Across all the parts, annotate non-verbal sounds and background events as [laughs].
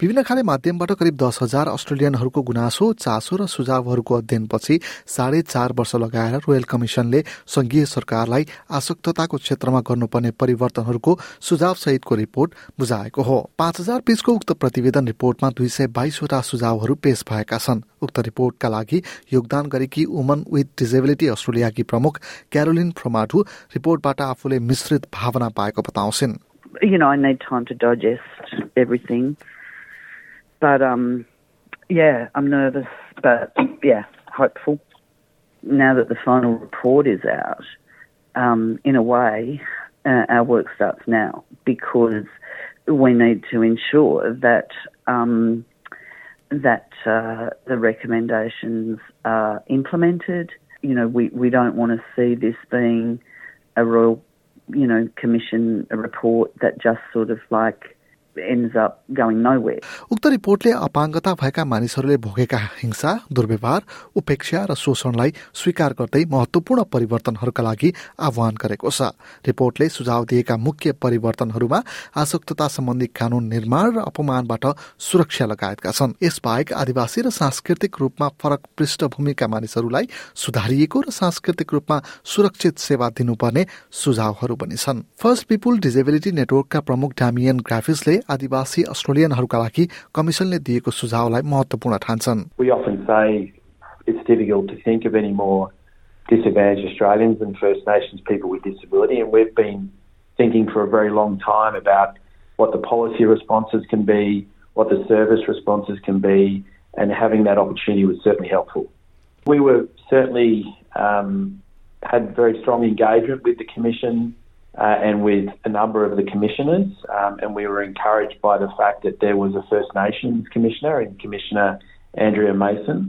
विभिन्न खाले माध्यमबाट करिब दस हजार अस्ट्रेलियनहरूको गुनासो चासो र सुझावहरूको अध्ययनपछि साढे चार वर्ष लगाएर रोयल कमिशनले संघीय सरकारलाई आसक्तताको क्षेत्रमा गर्नुपर्ने परिवर्तनहरूको सुझाव सहितको रिपोर्ट बुझाएको हो। पाँच हजार पेजको उक्त प्रतिवेदन रिपोर्टमा दुई सय बाइसवटा सुझावहरू पेश भएका छन्। उक्त रिपोर्टका लागि योगदान गरेकी वुमन विथ डिजेबिलिटी अस्ट्रेलियाकी प्रमुख क्यारोलिन फ्रोमाटु रिपोर्टबाट आफूले मिश्रित भावना पाएको बताउँछिन्। You know, I need time to digest everything. But um, yeah, I'm nervous, but yeah, hopeful. Now that the final report is out, um, in a way, uh, our work starts now because we need to ensure that um, that uh, the recommendations are implemented. You know, we, we don't want to see this being a royal, you know, commission a report that just sort of like उक्त रिपोर्टले अपाङ्गता भएका मानिसहरूले भोगेका हिंसा दुर्व्यवहार उपेक्षा र शोषणलाई स्वीकार गर्दै महत्वपूर्ण परिवर्तनहरूका लागि आह्वान गरेको छ। रिपोर्टले सुझाव दिएका मुख्य परिवर्तनहरूमा आसक्तता सम्बन्धी कानून निर्माण र अपमानबाट सुरक्षा लगायतका छन्। यसबाहेक आदिवासी र सांस्कृतिक रूपमा फरक पृष्ठभूमिका मानिसहरूलाई सुधारिएको र सांस्कृतिक रूपमा सुरक्षित सेवा दिनुपर्ने सुझावहरू पनि छन्। फर्स्ट पिपुल डिजेबिलिटी नेटवर्कका प्रमुख डामियन ग्राफिसले आदिवासी अस्ट्रेलियनहरूका लागि कमिसनले दिएको सुझावलाई महत्वपूर्ण ठान्छन् We often say it's difficult to think of any more disadvantaged Australians than First Nations people with disability, and we've been thinking for a very long time about what the policy responses can be, what the service responses can be, and having that opportunity was certainly helpful. We were certainly um, had very strong engagement with the Commission uh, and with a number of the commissioners, um, and we were encouraged by the fact that there was a First Nations commissioner and Commissioner Andrea Mason.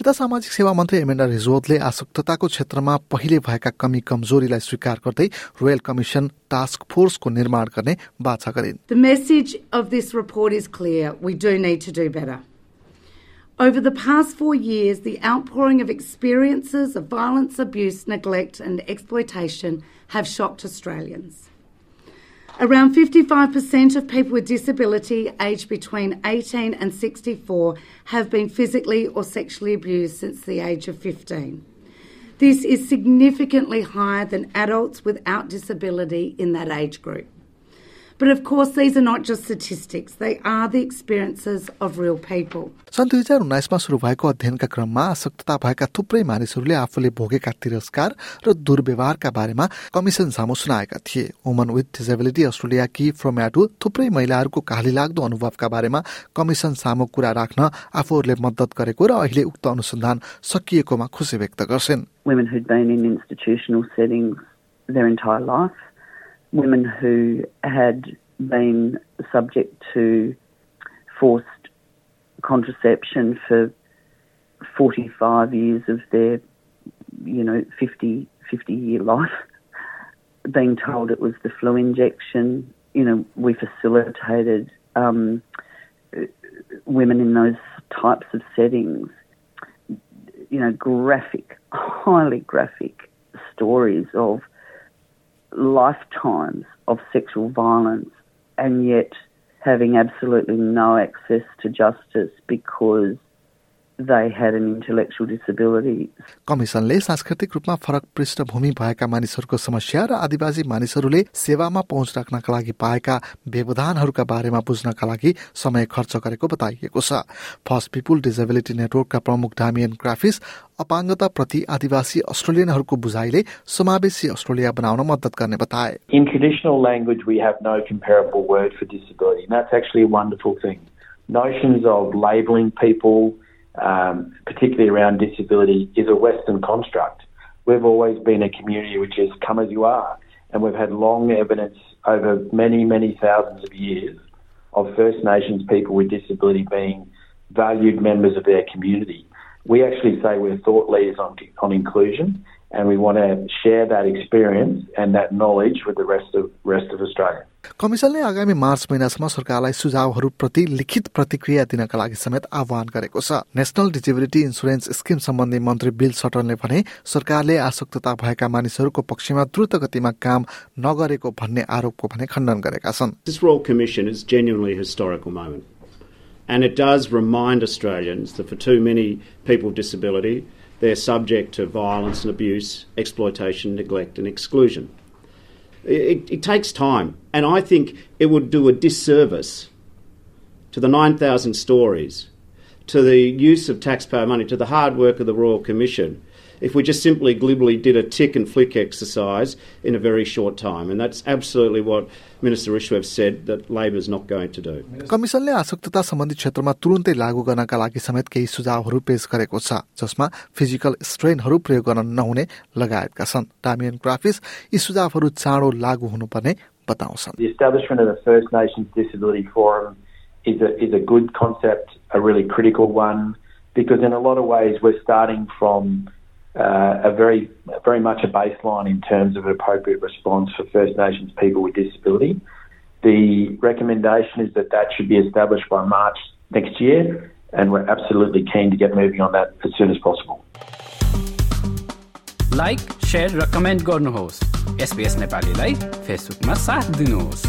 यता सामाजिक सेवा मन्त्री एमेन्डा रिजोतले आसक्तताको क्षेत्रमा पहिले भएका कमी कमजोरीलाई स्वीकार गर्दै रोयल कमिसन टास्क फोर्सको निर्माण गर्ने बाछा गरिन् The message of this report is clear. We do need to do better. Over the past four years, the outpouring of experiences of violence, abuse, neglect, and exploitation have shocked Australians. Around 55% of people with disability aged between 18 and 64 have been physically or sexually abused since the age of 15. This is significantly higher than adults without disability in that age group. सन् दुई हजार उन्नाइसमा सुरु भएको अध्ययनका क्रममा आसक्तता भएका थुप्रै मानिसहरूले आफूले भोगेका तिरस्कार र दुर्व्यवहारका बारेमा कमिसन सामु सुनाएका थिए। वुमन विथ डिजेबिलिटी अस्ट्रेलियाकी फ्रोम्याटु थुप्रै महिलाहरूको काली लाग्दो अनुभवका बारेमा कमिसन सामु कुरा राख्न आफूहरूले मद्दत गरेको र अहिले उक्त अनुसन्धान सकिएकोमा खुसी व्यक्त गर्छन्। Women who had been subject to forced contraception for 45 years of their, you know, 50, 50 year life, [laughs] being told it was the flu injection. You know, we facilitated um, women in those types of settings. You know, graphic, [laughs] highly graphic stories of lifetimes of sexual violence and yet having absolutely no access to justice because कमिसनले सांस्कृतिक रूपमा फरक पृष्ठभूमि भएका मानिसहरूको समस्या र आदिवासी मानिसहरूले सेवामा पहुँच राख्नका लागि पाएका व्यवधानहरूका बारेमा बुझ्नका लागि समय खर्च गरेको बताइएको छ फर्स्ट पिपुल डिजेबिलिटी नेटवर्कका प्रमुख डामियन ग्राफिस अपाङ्गता प्रति आदिवासी अस्ट्रेलियनहरूको बुझाइले समावेशी अस्ट्रेलिया बनाउन मद्दत गर्ने बताए In traditional language, we have no comparable word for disability, and that's actually a wonderful thing. Notions of labelling people, um, particularly around disability, is a Western construct. We've always been a community which is come as you are, and we've had long evidence over many, many thousands of years of First Nations people with disability being valued members of their community We actually say we're thought leaders on, on inclusion and we want to share that experience and that knowledge with the rest of, rest of Australia. कमिसनले आगामी मार्च महिनासम्म सरकारलाई सुझावहरूप्रति लिखित प्रतिक्रिया दिनका लागि समेत आह्वान गरेको छ नेशनल डिजेबिलिटी इन्सुरेन्स स्किम सम्बन्धी मन्त्री बिल सटनले भने सरकारले आसक्तता भएका मानिसहरूको पक्षमा द्रुत गतिमा काम नगरेको भन्ने आरोपको भने खण्डन गरेका छन् And it does remind Australians that for too many people with disability, they're subject to violence and abuse, exploitation, neglect, and exclusion. It, it, takes time, and I think it would do a disservice to the 9,000 stories, to the use of taxpayer money, to the hard work of the Royal Commission, if we just simply glibly did a tick and flick exercise in a very short time. And that's absolutely what Minister Rishworth said that Labor's not going to do. कमिसनले आसक्तता सम्बन्धी क्षेत्रमा तुरुन्तै लागू गर्नका लागि समेत केही सुझावहरू पेश गरेको छ जसमा फिजिकल स्ट्रेनहरू प्रयोग गर्न नहुने लगायतका छन् डामियन क्राफिस यी सुझावहरू चाँडो लागू हुनुपर्ने बताउँछन् The establishment of the First Nations Disability Forum is a, is a good concept, a really critical one, because in a lot of ways we're starting from uh, a very, very much a baseline in terms of an appropriate response for First Nations people with disability. The recommendation is that that should be established by March next year, and we're absolutely keen to get moving on that as soon as possible. Like share raw comment गर्नुहोस् SPS नेपालीलाई फेसबुकमा साथ दिनुहोस्